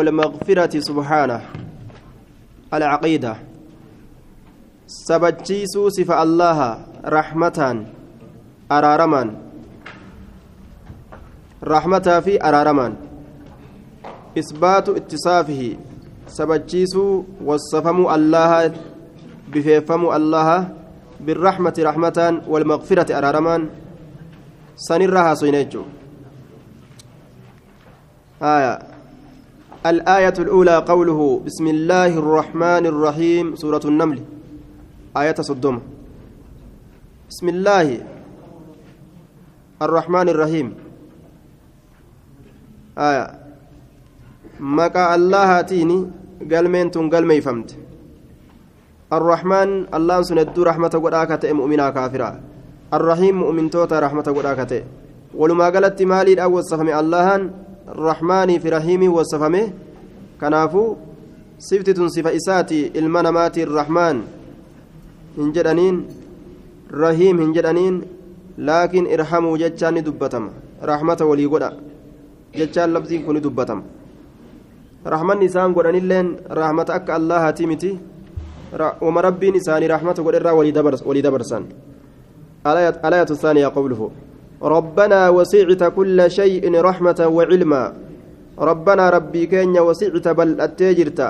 والمغفرة سبحانه. العقيدة. سبجيسو صفة الله رحمة أرارما. رحمة في أرارما. إثبات اتصافه. سبجيسو وصفم الله بفيفم الله بالرحمة رحمة والمغفرة أرارما. سنرها سينيجو آية. الآية الأولى قوله بسم الله الرحمن الرحيم سورة النمل. آية صدوم بسم الله الرحمن الرحيم. آية. مكا الله تيني قلمين تون قلمي فهمت. الرحمن الله سندو رحمة قداكة مؤمنا كافرة. الرحيم مؤمن توتا رحمة قداكة ولما قالت مالي الأول صفمي اللهان الرحمن في رحيم وصفمه كنافو صفتة صفة إساتي المنامات الرحمن. هنجدانين رحيم هنجدانين لكن ارحموا جتشان دبتم رحمة ولي قدا جتشان لفظين كن دبتم رحمة نسان قدان اللين رحمة أك الله تيمتي. وما ربي نساني رحمة قدر ولي دبرسان الآية الثانية قوله. ربنا وسعت كل شيء رحمة وعلما. ربنا ربي كينيا وسعت بل أتجرت.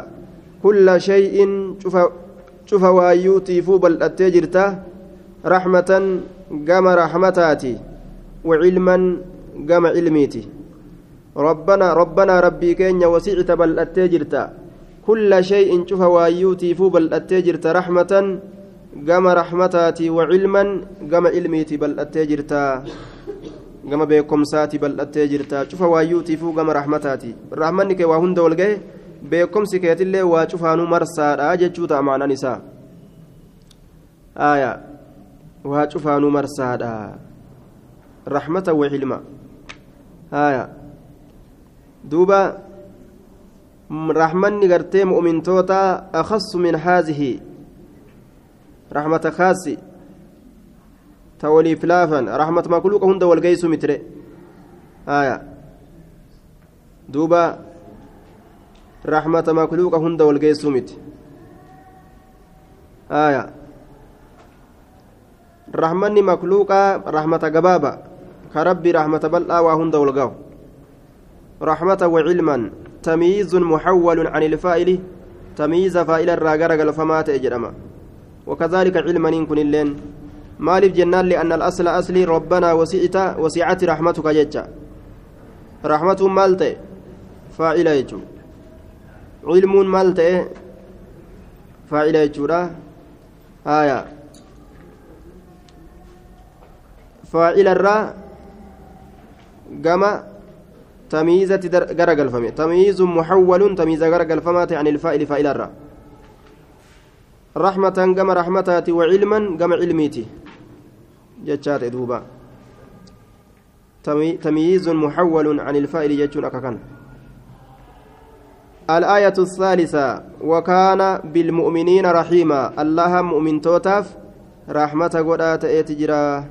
كل شيء شوف وأيوتي فو بل رحمة قام رحمتاتي وعلما قام علميتي. ربنا ربنا ربي كينيا وسعت بل أتجرت. كل شيء شوف وأيوتي فو بل رحمة قام رحمتاتي وعلما قام علميتي بل أتجرت. Gama beekomsaati bal'attee jirta cufa waayyuutiifuu gama rahmataati rahmanni kee waa hunda walgahe beekomsi keetillee waa cufaanuu marsaadha jechuu ta'a maanaan isaa aya waa cufaanuu marsaadha rahmata wa hilma aya duuba rahmanni gartee mu'mintoota akhasu min haazihi rahmata kaasi waliif laafan rahmat makluuqa hunda walgeeysu mitire aya duuba rahmata makluuqa hunda walgeeysu miti aya rahmanni makluuqa rahmata gabaaba ka rabbi rahmata bal'aa waa hunda walgaahu rahmata وعلما تمييز محول عن الفائل تمييز فائل الراجر فمات اجرما وكذلك علما إن كن اللين maaliif jennaan li'anna al-asla aslii rabbanaa wasi'ita wasi'ati rahmatuka jecha rahmatuun maal ta'e faa'ila jechuudha cilmuun maal ta'e faa'ila jechuudha haaya faa'ilarraa gama tamiizatti garagalfame tamiizun muxawwalun tamiiza garagalfamaa ta'e an ilfaa'ili faa'ilarraa رحمة كما رحمتاتي وعلما كما علميتي جتشات دوبا تمييز محول عن الفائل جتشون أكاكن الآية الثالثة وكان بالمؤمنين رحيما الله مؤمن توتاف رحمة قدات إتجرا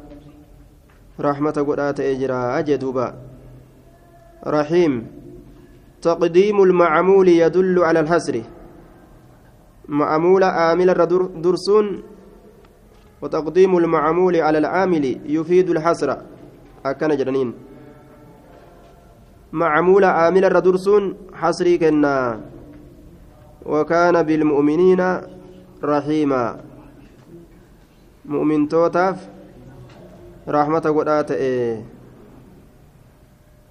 رحمة قدات إجرا أجدوبا رحيم تقديم المعمول يدل على الحسر معمول عامل درسون وتقديم المعمول على العامل يفيد الحسرة أكن جرنين. معمول عامل الردرسون حسري كنا. وكان بالمؤمنين رحيما. مؤمن توتاف رحمة قدات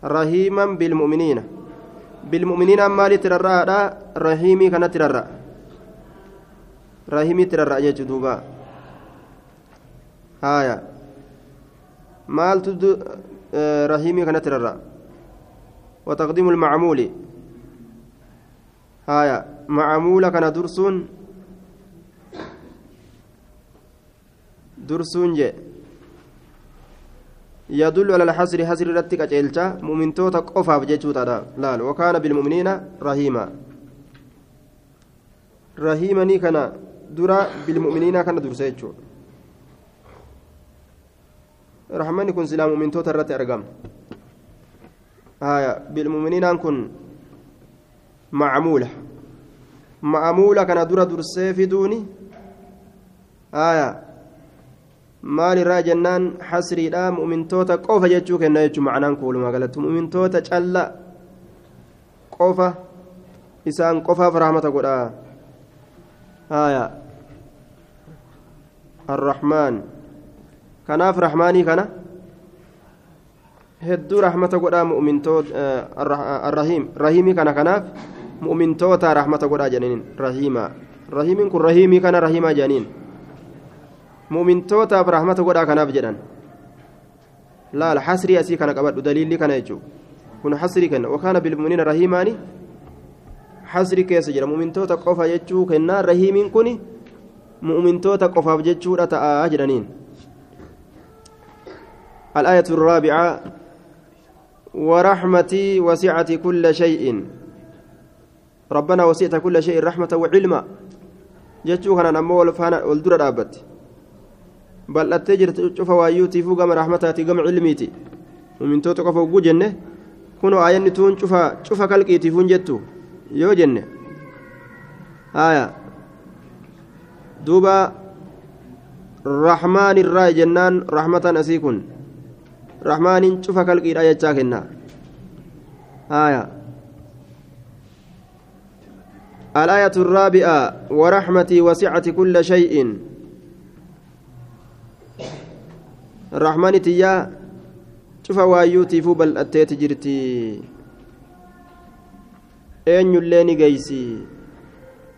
رحيما بالمؤمنين. بالمؤمنين مالي ترى رحيمي كانت ترى رحيمي ترى جدوبا. هايا مالت رحيمي كانت ررا وتقديم المعمول. هايا معمولة كان درسون درسون جي. يدل على الحصر حصر رتك أجلتا مؤمن توتا قفا بجيتوتا لا وكان بالمؤمنين رحيما. رحيمني كان درا بالمؤمنين كان درسيتشو رحمني كن سلام من توتر رت أرقم آية بالمؤمنين كن macmuula macmuula kana dura dursee fiduuni aya maalirraa jennaan xasriidha mu'mintoota qofa jechuu kenna jechuun macnaan kuulumaa galatti mu'mintoota calla qofa isaan qofaaf rahmata godhaa aya arrahmaan kanaaf rahmaanii kana hedduu rahmata godhaa rahiimii kana kanaaf mu'mintoota rahmata godhaa jedhaniin rahiima rahiimiin kun rahiimii kana rahiimaa jedhaniin mu'mintootaaf rahmata godhaa kanaaf jedhan laal hasrii asii kana qabadhu daliilli kana jechuudha kun hasrii kenna wakaana bilmu'miniina rahiimaani hasri keessa jira mu'mintoota qofa jechuu kennaa rahiimiin kun mu'mintoota qofaaf jechuudha ta'aa jedhaniin الآية الرابعة ورحمتي وسعت كل شيء. ربنا وسعت كل شيء رحمة وعلما. جتشو كان نمو والفانا والدرة دابت. بل أتجر تشوف وايوتي فوق رحمتها قم علميتي. ومن توتو قفو جنة كونوا آيان تون شوفا شوفا كالكيتي فون جتو. jenne haya duuba rahmaan irraa jennaan rahmatan asii kun rahmaaniin cufa kalqiidha jechaa kenna. Haya الآية الرابعة ورحمتي وسعت كل شيء رحمانتي يا شوف وايوتي فوبل أتيت جرتي eenyullee ni geeysi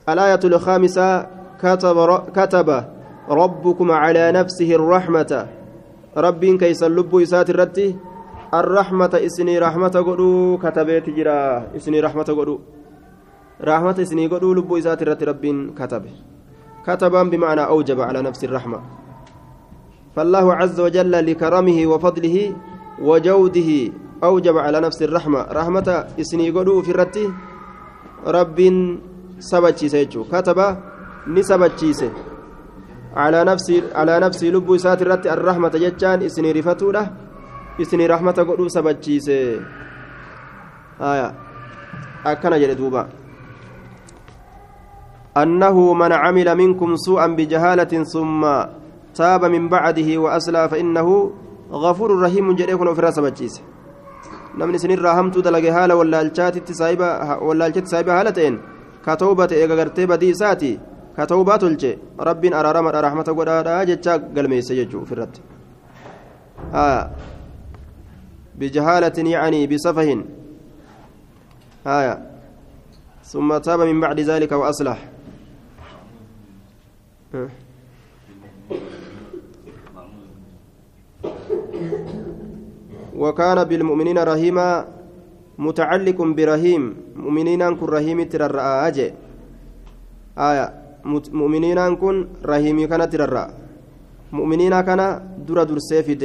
الآية الخامسة كتب, كتب ربكم على نفسه الرحمة رب كيس اللب إسات الرتي الرحمة إسني رحمة قدو كتبت جرا إسني رحمة قدو رحمة إسني قدو لب إسات الرتي رب كتب كتبا بمعنى أوجب على نفس الرحمة فالله عز وجل لكرمه وفضله وجوده أوجب على نفس الرحمة رحمة إسني قدو في الرتي rabbiin sabachiise jechuudha kataba ni sabachiise calaa nafsii lubbuu isaati irratti arrahmata jechaan isinii rifatuudha isinii rahmata godhuu sabachiise akkana jedhe duuba أنه من عمل منكم سوءا بجهالة ثم تاب من بعده وأسلى فإنه غفور رحيم جريكم في رأس namni isinirraa hamtuu dalage haala wallaalchaatitti saahiba haala ta'een ka tawbate eega gartee badii isaati ka tawbaa tolche rabbiin araaramadha rahmata godhaadha jechaa galmeesse jechuu ofirratti بجهالة يعني بسفه آية. ثم تاب من بعد ذلك وأصلح. وكان بالمؤمنين رحيما متعلق برحيم. مؤمنين كن رحيم ترى آية. مؤمنين كن رحيمي كان ترى مؤمنين كان درا در سيفد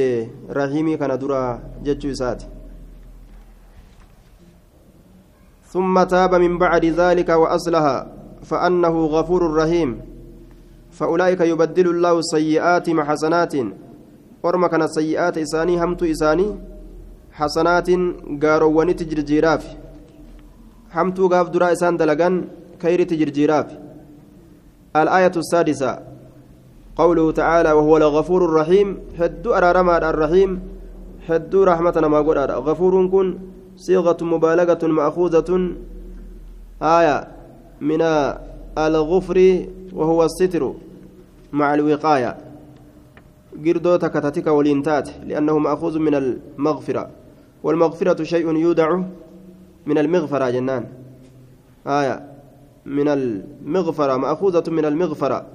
رحيمي كان درا جتشو ساتي ثم تاب من بعد ذلك وأصلح فأنه غفور رحيم فأولئك يبدل الله السيئات مع حسنات ورمى كان السيئات إساني همت إساني hasanaatiin gaarowwanitti jirjiiraaf hamtuu gaaf duraa isaan dalagan kayritti jirjiiraaf الآية السادسة. قوله تعالى وهو الغفور الرحيم. هد أرارما الرحيم. هد رحمتنا ما قول غفور كن صيغة مبالغة مأخوذة. آية من الغفر وهو الستر مع الوقاية. قردو تكتتك ولينتات لأنه مأخوذ من المغفرة. والمغفرة شيء يودع من المغفرة جنان. آية من المغفرة مأخوذة من المغفرة.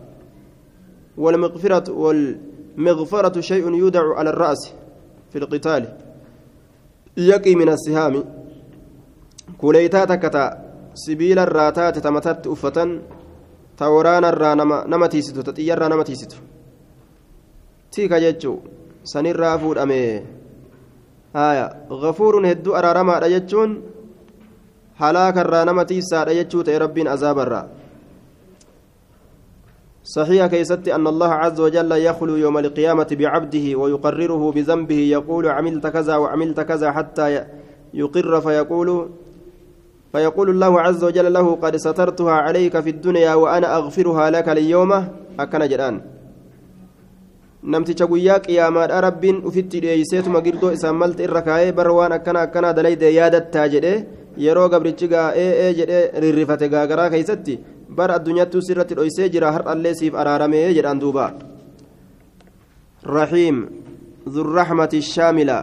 والمغفرة والمغفرة شيء يودع على الرأس في القتال. يقي من السهام. كليتاتك سبيل الراتات تمتت أفة توران الرا نما تيستو تطير نما تيستو تيكا جتشو سنرا فود أمي. haya gafuurun hedduu araaramaadha jechuun halaakarraa nama tiisaadha jechuu ta'e rabbiin azaabarraa صحيح كيست أن الله عز وجل يخلو يوم القيامة بعبده ويقرره بذنبه يقول عملت كذا وعملت كذا حتى يقر فيقول فيقول الله عز وجل له قد سترتها عليك في الدنيا وأنا أغفرها لك اليوم أكن جران guyyaa qiyaamaadha rabbiin ufitti dhiyeeyseetuma girdoo isaan malta irra kaa'ee bara waan akkana akkana dalayde yaadattaa jedhe yeroo gabrichi gaa ee ee jedhee rirrifate gaagaraa keeysatti bara addunyaattuu sirratti dhoysee jira har'allee siif araaramee jedhaan duuba rahiim dhurraxmati shaamila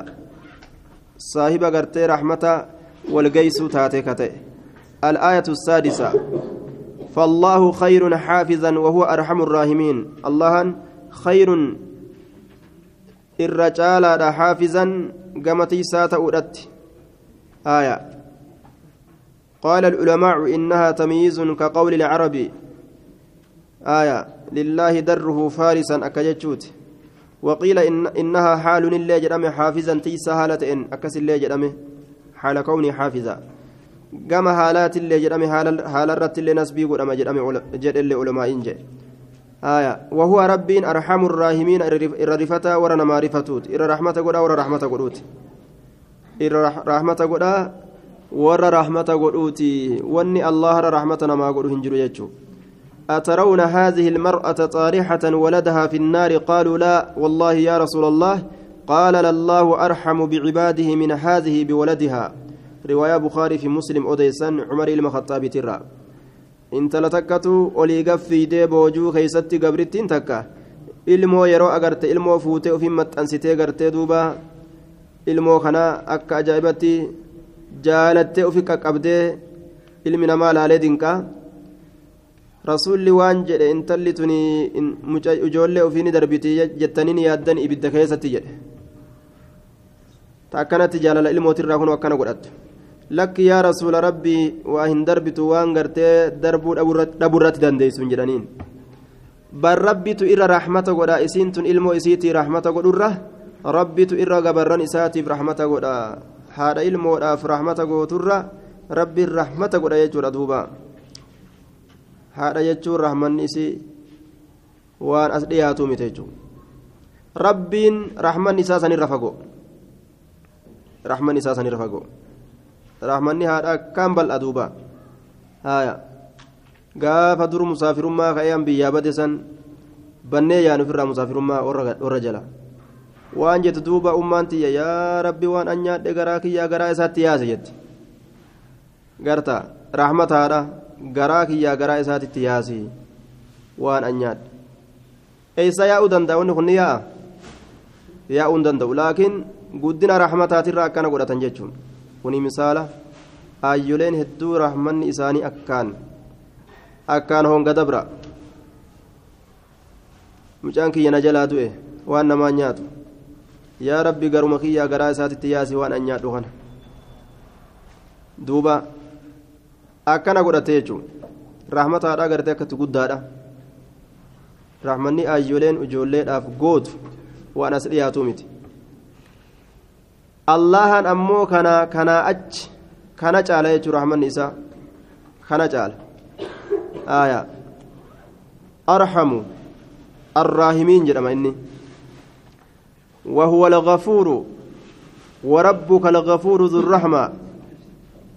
saahiba gartee raxmata والجيس تاتي كتئ الآية السادسة فالله خير حافظا وهو أرحم الراحمين الله خير الرجال حافظا قمتي سات أولت آية قال العلماء إنها تمييز كقول العربي. آية لله دره فارسا أكجتشوت. وقيل إن إنها حال اللي جرمي حافظا تيسا هالة إن أكس اللي جرمي حال كوني حافظا قام حالات اللي جرمي حال الرت اللي نسبي قدام جرمي جد اللي علماء إنجي. آية وهو رب أرحم الراحمين إر رفتا ورنا معرفتوت. إر رحمة قدا ور رحمة قدوت. إر رحمة قدا ور رحمة قدوتي وني الله رحمة ما قدو هنجرو يجو أترون هذه المرأة طارحة ولدها في النار قالوا لا والله يا رسول الله قال لله أرحم بعباده من هذه بولدها رواية بخاري في مسلم أديسا عمر المخطاب ترى انت لتكتو ولي قفي دي بوجو خيستي قبرتين تكا ilmoo yeroo agarte ilmoo fuutee ofiin maxxansitee gartee duuba ilmoo kana akka ajaa'ibatti jaalattee ofi qaqqabdee ilmi namaa laalee dinqaa rasuulli waan jedhe intalli tuni ijoollee ofii ni darbiti jettaniin yaaddan ibidda keessatti jedhe akkanatti jaalala ilmootirraa kun akkana godhattu lakki yaa rasuula rabbii waa hin darbitu waan gartee darbuu dhaburratti dandeessuun jedhaniin bar rabbitu irra rahmata godha isiin tun ilmoo isiitii rahmata godhurra rabbitu irra gabarran isaatiif rahmata godha haadha ilmoodhaaf rahmata gooturra rabbiin rahmata godha jechuudha duuba haadha jechuun rahmanni isii waan as dhiyaatu mite jechuudha rabbiin rahmanni isaa sanirra fagoo rahmanni isaa sanirra fagoo rahmanni haadha akkaan bal'a duuba haaya gaafa dur musaafirummaa ka'ee biyyaa bade san bannee yaan ofirraa musaafirummaa warra jala waan jettu duuba ummaan tiyya yaa rabbi waan an nyaadhe garaa kiyyaa garaa isaatti yaase jetti garta rahmataadha garaa kiyyaa garaa isaatitti yaasi waan an nyaadhe eessa yaa'uu danda'a wanni kun ni yaa'a yaa'uu hin danda'u laakiin guddina rahmataatirraa akkana godhatan jechuun kuni misaala aayyoleen hedduu rahmanni isaanii akkaan akkaan honga dabra mucaan kiyya na jalaa du'e waan namaa nyaatu yaa rabbi garuma kiyyaa garaa isaatitti yaasii waan an nyaadhu kana. Duuba akkana godhatee jechuudha rahmataadhaa gartee akkatti guddaadha. Rahmanni aayyoleen ijoolleedhaaf gootu waan as dhiyaatuu miti. Allahan ammoo kanaa kanaa achi kana caala jechuudha rahmanni isaa. Kana caala. Aayaa. Arhamu arraahimiin jedhama inni. وهو الغفور وربك الغفور ذو الرحمة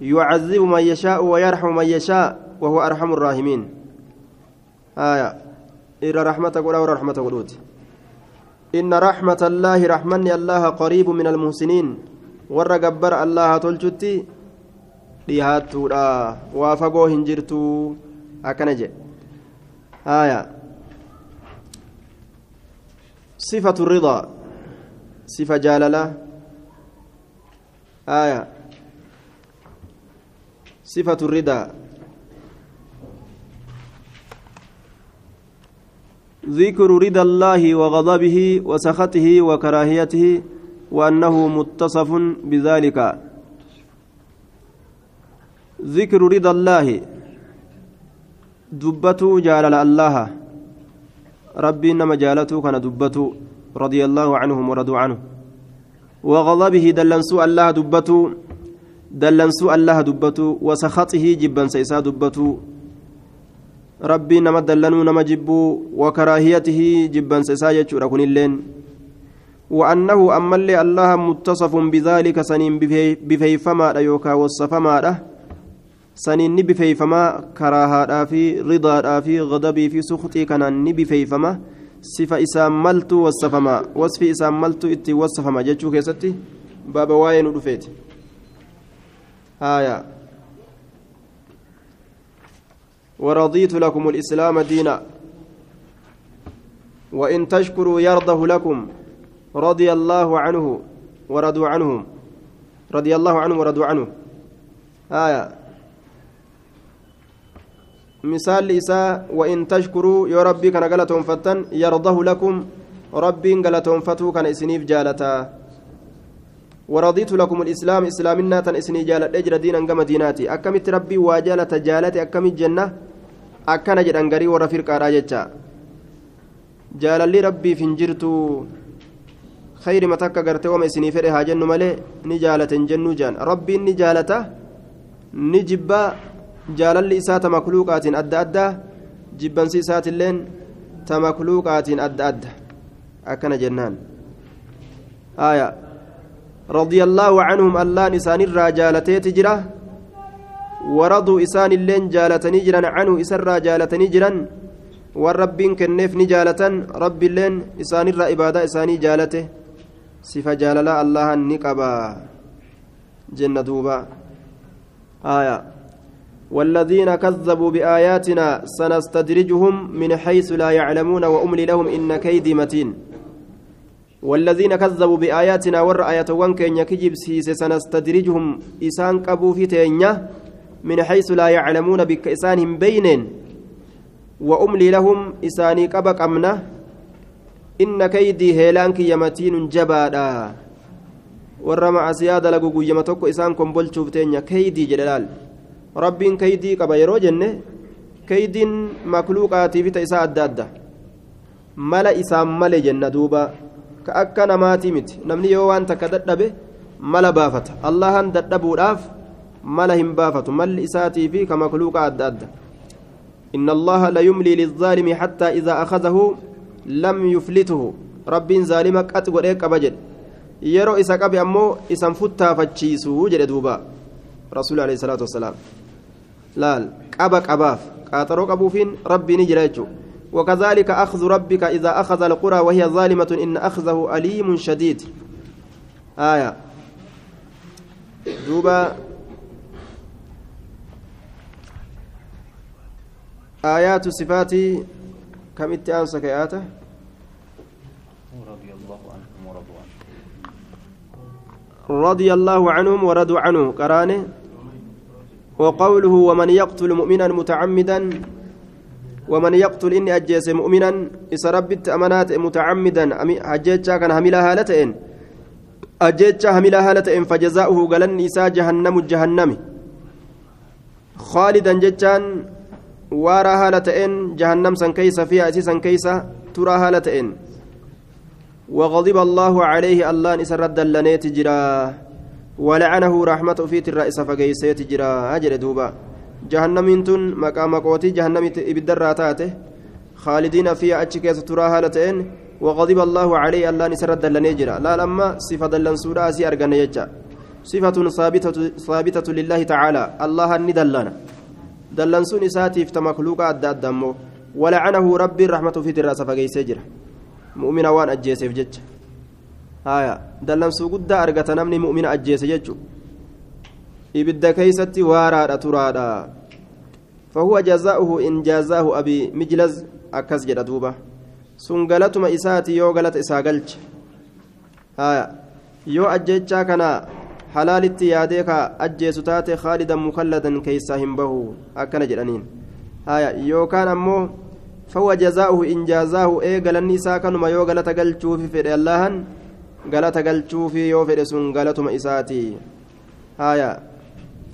يعذب من يشاء ويرحم من يشاء وهو أرحم الراحمين. آية. إلى رحمتك ولا رحمة ولود إن رحمة الله رحمني الله قريب من المحسنين. ورقبر الله تلجتي dhiyaattuudha waa fagoo hin jirtu akkana jedhe haya sifatu sifa jaalala. Haya sifatu ridaa ذكر رضا الله وغضبه وسخطه وكراهيته وأنه متصف بذلك ذكر رضا الله دبتو جالل الله ربي إنما جالته كان دبتو رضي الله عنهم ورضوا عنه. وغضبه دلنسو الله دبتو دلنسو الله دبتو وسخطه جبا سيسا دبتو ربي نما دلنو نما جبو وكراهيته جبا سيسا يجور كن اللين وأنه أما الله متصف بذلك سنين بفيفما يوكا والصفما saniin ni bifeeyfamaa karaahaadhaa fi ridaadhaa fi gadabii fi suqxii kanaan ni bifeeyfama sifa isaan maltu wassafama wasfi isaan maltu itti wassafama jechuu keessatti baaba waa'ee nu dhufeeti haya ورضيت لكم الإسلام دينا وإن تشكروا يرضه لكم رضي الله عنه ورضوا عنهم رضي الله عنه ورضوا عنه آية مثال إساء وإن تشكروا يا ربي كان قلتهم فتن يرضه لكم ربي قلتهم فتو كان إسنيف جالتا ورضيت لكم الإسلام إسلامنا تن إسني جالت أجر دينا قم ديناتي أكمت ربي واجالة جالتي أكمت جنة أكنا جد أنقري ورفرق راجتها jaalalli rabbiif hin jirtu. Khayrima takka gartee wama isinii fedhe haa jennu malee ni jaalata hin jennuu jaan. Jaalalli isaa ta makluuqaatiin adda addaa jibbansi isaatiilleen ta makluuqaatiin adda adda. Akkana jennaan. Aya. رضي الله عنهم اللان إسان الرا جالتيت جرا ورضوا إسان اللين جالتني جرا عنه إسر جالتني جرا والربين كنف نجالة رب اللين إسان الرا إبادة إساني جالته صفة جاللا الله النقبا جنة دوبا آية والذين كذبوا بآياتنا سنستدرجهم من حيث لا يعلمون وأملي لهم إن كيدي متين. والذين كذبوا بآياتنا والرآية وانكين يكجب سيس سنستدرجهم إسان قبوا في تينيا من حيث لا يعلمون بك إسانهم بينين. وأملي لهم إساني قبك أمنه إن كيدي هيلانك يمتين جبادا. guyyama tokko isaan kombolchuuf teenya keeydii jedhe laal rabbiin keeydii qaba yeroo jenne keeydiin makluuqaatiif ta isaa adda adda mala isaan male jenna duuba ka akka namaatii miti namni yoo waan takka dadhabe mala baafata allahan dadhabuudhaaf mala hin baafatu malli isaatii fi ka makluuqa adda adda إن الله لا يملي للظالم حتى إذا أخذه لم يفلته رب ظالمك أتقول إيك أبجد yeroo isa qabe ammoo isan futtaafachiisu jedhe duuba rasuul alayhi salaatu wassalaam laal qaba qabaaf qaaxaroo qabuufiin rabbii ni jira وكذلك أخذ ربك إذا أخذ القرى وهي ظالمة إن أخذه أليم شديد آية دوبا آيات صفات كم اتأنسك آياته رضي الله عنهم ورضوا عنه رضي الله عنهم ورضوا عنه قرانه وقوله ومن يقتل مؤمنا متعمدا ومن يقتل إني أجيس مؤمنا إذا ربت أمانات متعمدا أجيتشا كان هملا هالتين أجيتشا هملا هالتين فجزاؤه قالن إسا جهنم جهنم. خالدا جتشان وارا هالتين جهنم سن كيس فيها أسيسا كيس ترى هالتين وغضب الله عليه الله نسر دلنيت جرا. ولعنه رحمة في الرئيس فقيسيت جرا أجر دوبا. جهنم تن مقام قوتي جهنم إبدر تاته خالدين فيها أتشكيس تراها لتين وغضب الله عليه الله نسر دلني جرا. لا لما صفة دلن سورة أسي أرغن يجا. صفة ثابتة, ثابتة لله تعالى. الله ندلنا دلن سون إساتي في تمخلوق أدى الدمو ولعنه ربي رحمة في الرئيس فقيسي جرا. mu'mina waan ajjeeseef jecha haya dallansuu guddaa argata namni mu'mina ajjeese jechu ibidda keeysatti waaraadha turaadha fahuwa jazaa'uhu in jaazaahu abi mijlaz akkas jedha duuba sun galatuma isaati yoo galata isaa galche haya yoo ajjechaa kana halaalitti yaadee ka ajjeesu taate khaalidan mukalladan keeysaa hin bahu akkana jedhaniin haya yookaan ammoo فهو جزاؤه إن جازاه إيه قال النساء كانوا يو قالت قلتشو في فدي قالت قلتشو في يو فدي سن قالت مئساتي هايا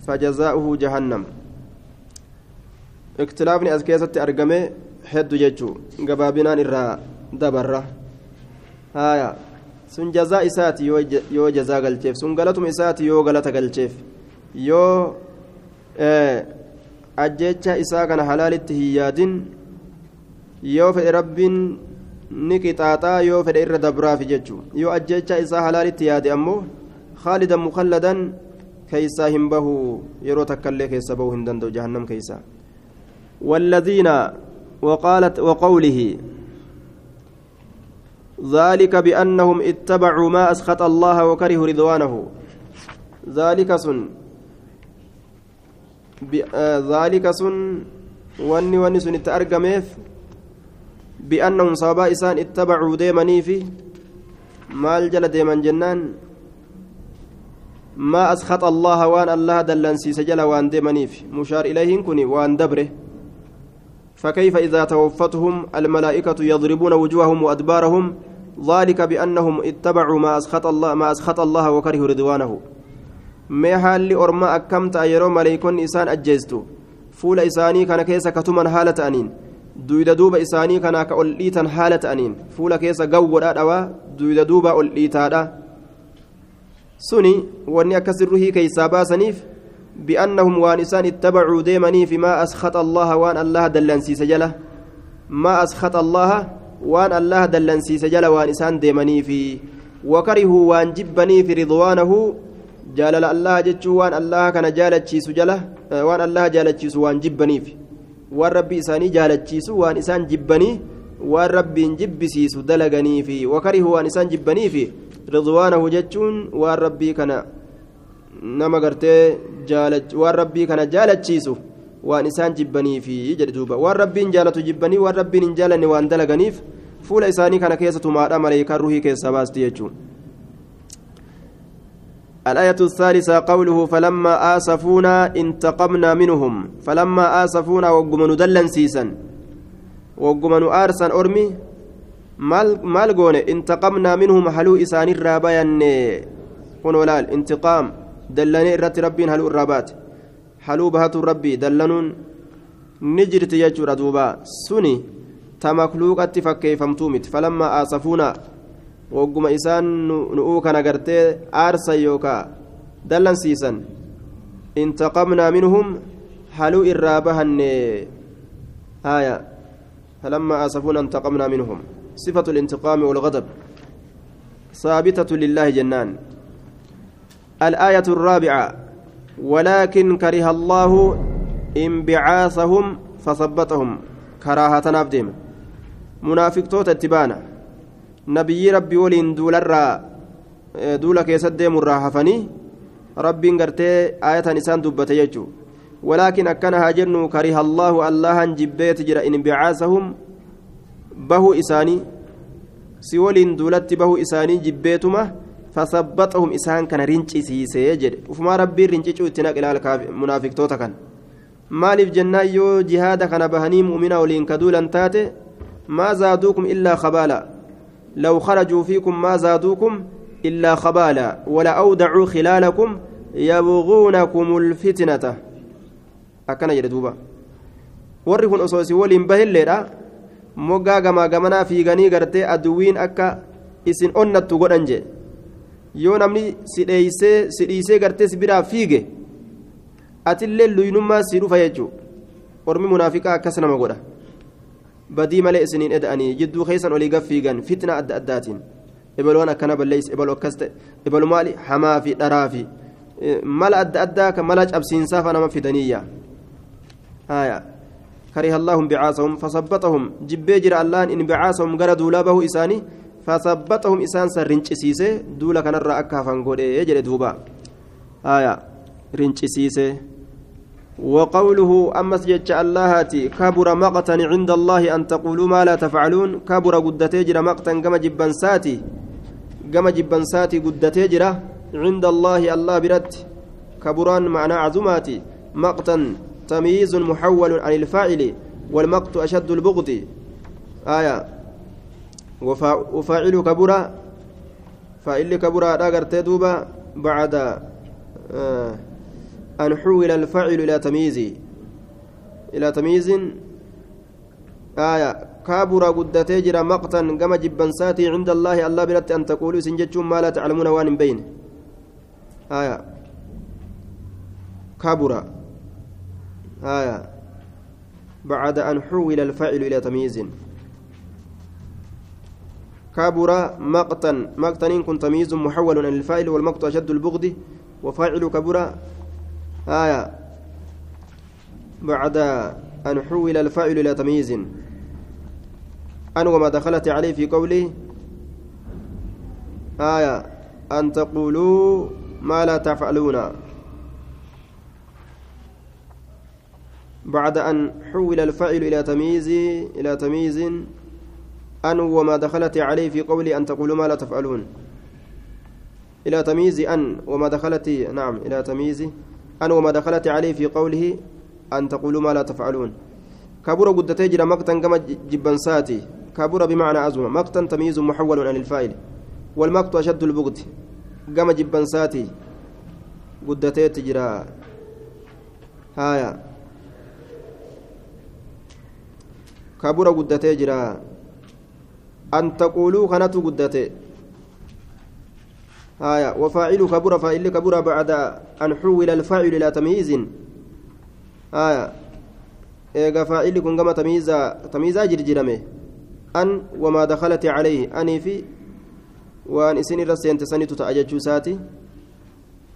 فجزاؤه جهنم اختلافني أزكيست أرقمي حد ججو قبابنا إرى دبرة هايا sun jazaa isaati yoo jazaa galcheef sun galatuma isaati yoo galata galcheef yoo ajjecha isaa kana halaalitti hin yaadin yoo fedhe rabbiin ni qixaaxaa yoo fedhe irra dabraafi jechuu yoo ajjecha isaa halaalitti yaade ammoo khaalidan mukalladan كيسا هم بهو يرو تكلي كيسا بهو هندندو جهنم كيسا والذين وقالت وقوله ذلك بأنهم اتبعوا ما أسخط الله وكرهوا رضوانه ذلك سن ذلك سن واني واني سن التأرقميف بأنهم صابا إسان اتبعوا ديمني في maal jala deeman jennaan ما أسخط الله وان الله دلنسي سجل وان ديمنيف مشار إليهن كني وان دبره. فكيف إذا توفتهم الملائكة يضربون وجوههم وأدبارهم؟ ذلك بأنهم اتبعوا ما أسخط الله ما أسخط الله وكرهوا رضوانه. ما حال أرما أكمت أيرو ملائكون إسان أجيزتو. فول إساني كان كيس كتما حالة أنين. Duyda duuba isaanii kanaa ka ol dhiitan haala ta'aniin fuula keessa gawwodhaa dhawaa duyda duuba ol dhiitaadha suni wanni akkasin ruhii keeysaa baasaniif bi'annahum waan isaan ittabacuu deemaniif maa askhata allaha waan allaha dallansiise jala maa askhata allaha waan allaha dallansiise jala waan isaan deemaniifi wakarihuu waan jibbaniif ridwaanahu jaalala allaha jechuu waan allaha kana jaalachiisu jala waan allaha jaalachiisu waan jibbaniif waan rabbi isaanii jaalachiisu waan isaan jibbanii waan rabbiin jibbisiisu dalaganiifi wakarihu waan isaan jibbaniifi ridwaanahu jechuun waan rabbii kana nama gartee waan rabbii kana jaalachiisu waan isaan jibbaniifi jedhe duuba waan rabbiin jaalatu jibbanii waan rabbiin hin jaalanne waan dalaganiif fuula isaanii kana keessa tumaadha maleekaan ruhii keessaa baasti jechuun الآية الثالثة قوله فلما آسفونا انتقمنا منهم. فلما آسفونا وقمن دلن سيسا وقمن آرسا أرمي. مال قوني. انتقمنا منهم حلو إسان الرابين هون ولال انتقام. دلني إرت ربين حلو الرابات. حلو بهات ربي دلنون. نجرت يجور دوبا. سني تمكلوقة فكيفمتومت. فلما آسفونا wagguma isaan nu'uu kana gartee aarsan yookaa dallansiisan intaqamnaa minhum haluu irraa bahanne haya فلما آسفونا انتقمنا منهم صفة الانتقام والغضب ثابتة لله جنان الآية الرابعة ولكن كره الله انبعاثهم فثبتهم كراهة نبدهم منافق توت اتبانا nabiyyi rabbii waliin duularraa duula keessatti deemurraa hafanii rabbiin gartee ayatan isaan dubbate jechuu walaakin akkana haa jennu kariha allaahu allahan jibbeeti jira in bicaasahum bahu isaanii si waliin duulatti bahu isaanii jibbeetuma fasabbaxahum isaan kana rincisiisee jedhe ufumaa rabbiin rincicuu itti naqilaal munaafiqtoota kan maaliif jennaan yoo jihaada kana bahanii mu'mina waliin ka duulan taate maa zaaduukum illaa kabaala لو خرجوا فيكم ما زادوكم إلا خبالا ولا أودعوا خلالكم يبغونكم الفتنة أكنا يردوبا warri kun osoo isin waliin bahilleedha moggaa gamaa gamanaa fiiganii gartee aduwwiin akka isin onnattu godhan jee yoo namni si dheeysee si dhiisee gartee si biraa fiige atillee luynummaa si dhufa jechuu ormi munaafiqaa akkas nama godha badii malee isiniin eda'anii jidduu keessan olii gaffiigan fitna adda addaatiin ebaluwaan akkana balleeyse ebalu akkas ta'e ebalu maali hamaa fi dharaa fi mala adda addaa kan mala cabsiinsaa fa nama fidaniyya كره الله انبعاثهم فثبتهم جبي جرى الله انبعاثهم غرا دولا به إساني فثبتهم إسان سر رنچسيسه دولا كان را أكافن غودي يجري دوبا آية رنچسيسه وقوله أمس جتش اللهاتي كبر مقتا عند الله أن تقولوا ما لا تفعلون كبر قد تجرى مقتا كما جبن ساتي كما جبن ساتي قد تجرى عند الله الله برد. كبران معنى عزماتي مقتا تمييز محول عن الفاعل والمقت أشد البغض. آية. وفاعل كبر فاعل كبر أداغر تدوبا بعد آه أن حول الفعل إلى تمييز. إلى تمييز. آية. كابر قد تجرى مقتا كما جبنساتي عند الله. الله برت أن تقولوا سنجتشون ما لا تعلمون وان بين. آية. كابر. آية. بعد أن حول الفعل إلى تمييز. كابر مقتا. مقتا إن كنت تمييز محول عن والمقت أشد البغض. وفاعل كبر آية. بعد أن حول الفاعل إلى تمييز. أن وما دخلت عليه في قوله. آية. أن تقولوا ما لا تفعلون. بعد أن حول الفاعل إلى تمييز. إلى تمييز. أن وما دخلت عليه في قول أن تقولوا ما لا تفعلون. إلى تمييز أن وما دخلت. نعم إلى تمييز. أن وما دخلت عليه في قوله أن تقولوا ما لا تفعلون. كبر قد تجرى مقتا كما جبنساتي كبر بمعنى أزمة. مقتا تمييز محول عن الفاعل. والمقت أشد البغض. كما جبنساتي قد تجرى. هايا. كبر قد تجرى أن تقولوا كانت قدته آية وفاعل كبر فاعل كبر بعد أن حول الفاعل إلى تمييز. آية إيجا فاعل كن كما تمييزا تمييزا جرجرمه أن وما دخلت عليه أني في وأن إسن الرسين تسني تتأججو ساتي.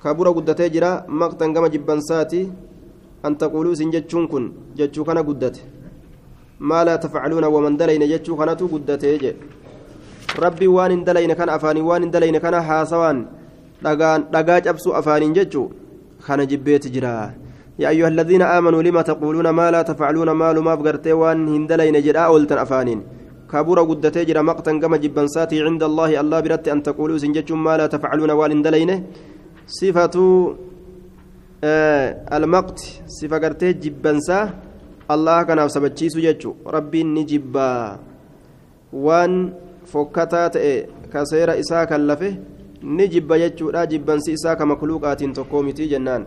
كبر قدته جرا مقتا كما جبان ساتي. أن تقولوا سنجتشون كن جتشو كان قدته ما لا تفعلون ومن دلين جتشو خناتو قدته ربي وان دلين كان أفاني وان دلين كان حاسوان dhagaa cabsuu afaaniin jechuu kana jibbeeti jira yaa ayyuha alladhiina aamanuu lima taquuluuna maa laa tafcaluuna maalumaaf gartee waan hin dalayne jedhaa ooltan afaaniin kabura guddatee jira maqtan gama jibbansaatii cinda allaahi allah biratti an taquuluu isin jechuun maa laa tafcaluuna waan hin dalayne sifatu almaqti sifa gartee jibbansaa allah kanaaf sabachiisu jechu rabbiin ni jibbaa waan fokkataa ta'e ka seera isaa kan lafe ni jibba jechuudha jibbansi isaa ka makluuqaatiin tokkoo mitii jennaan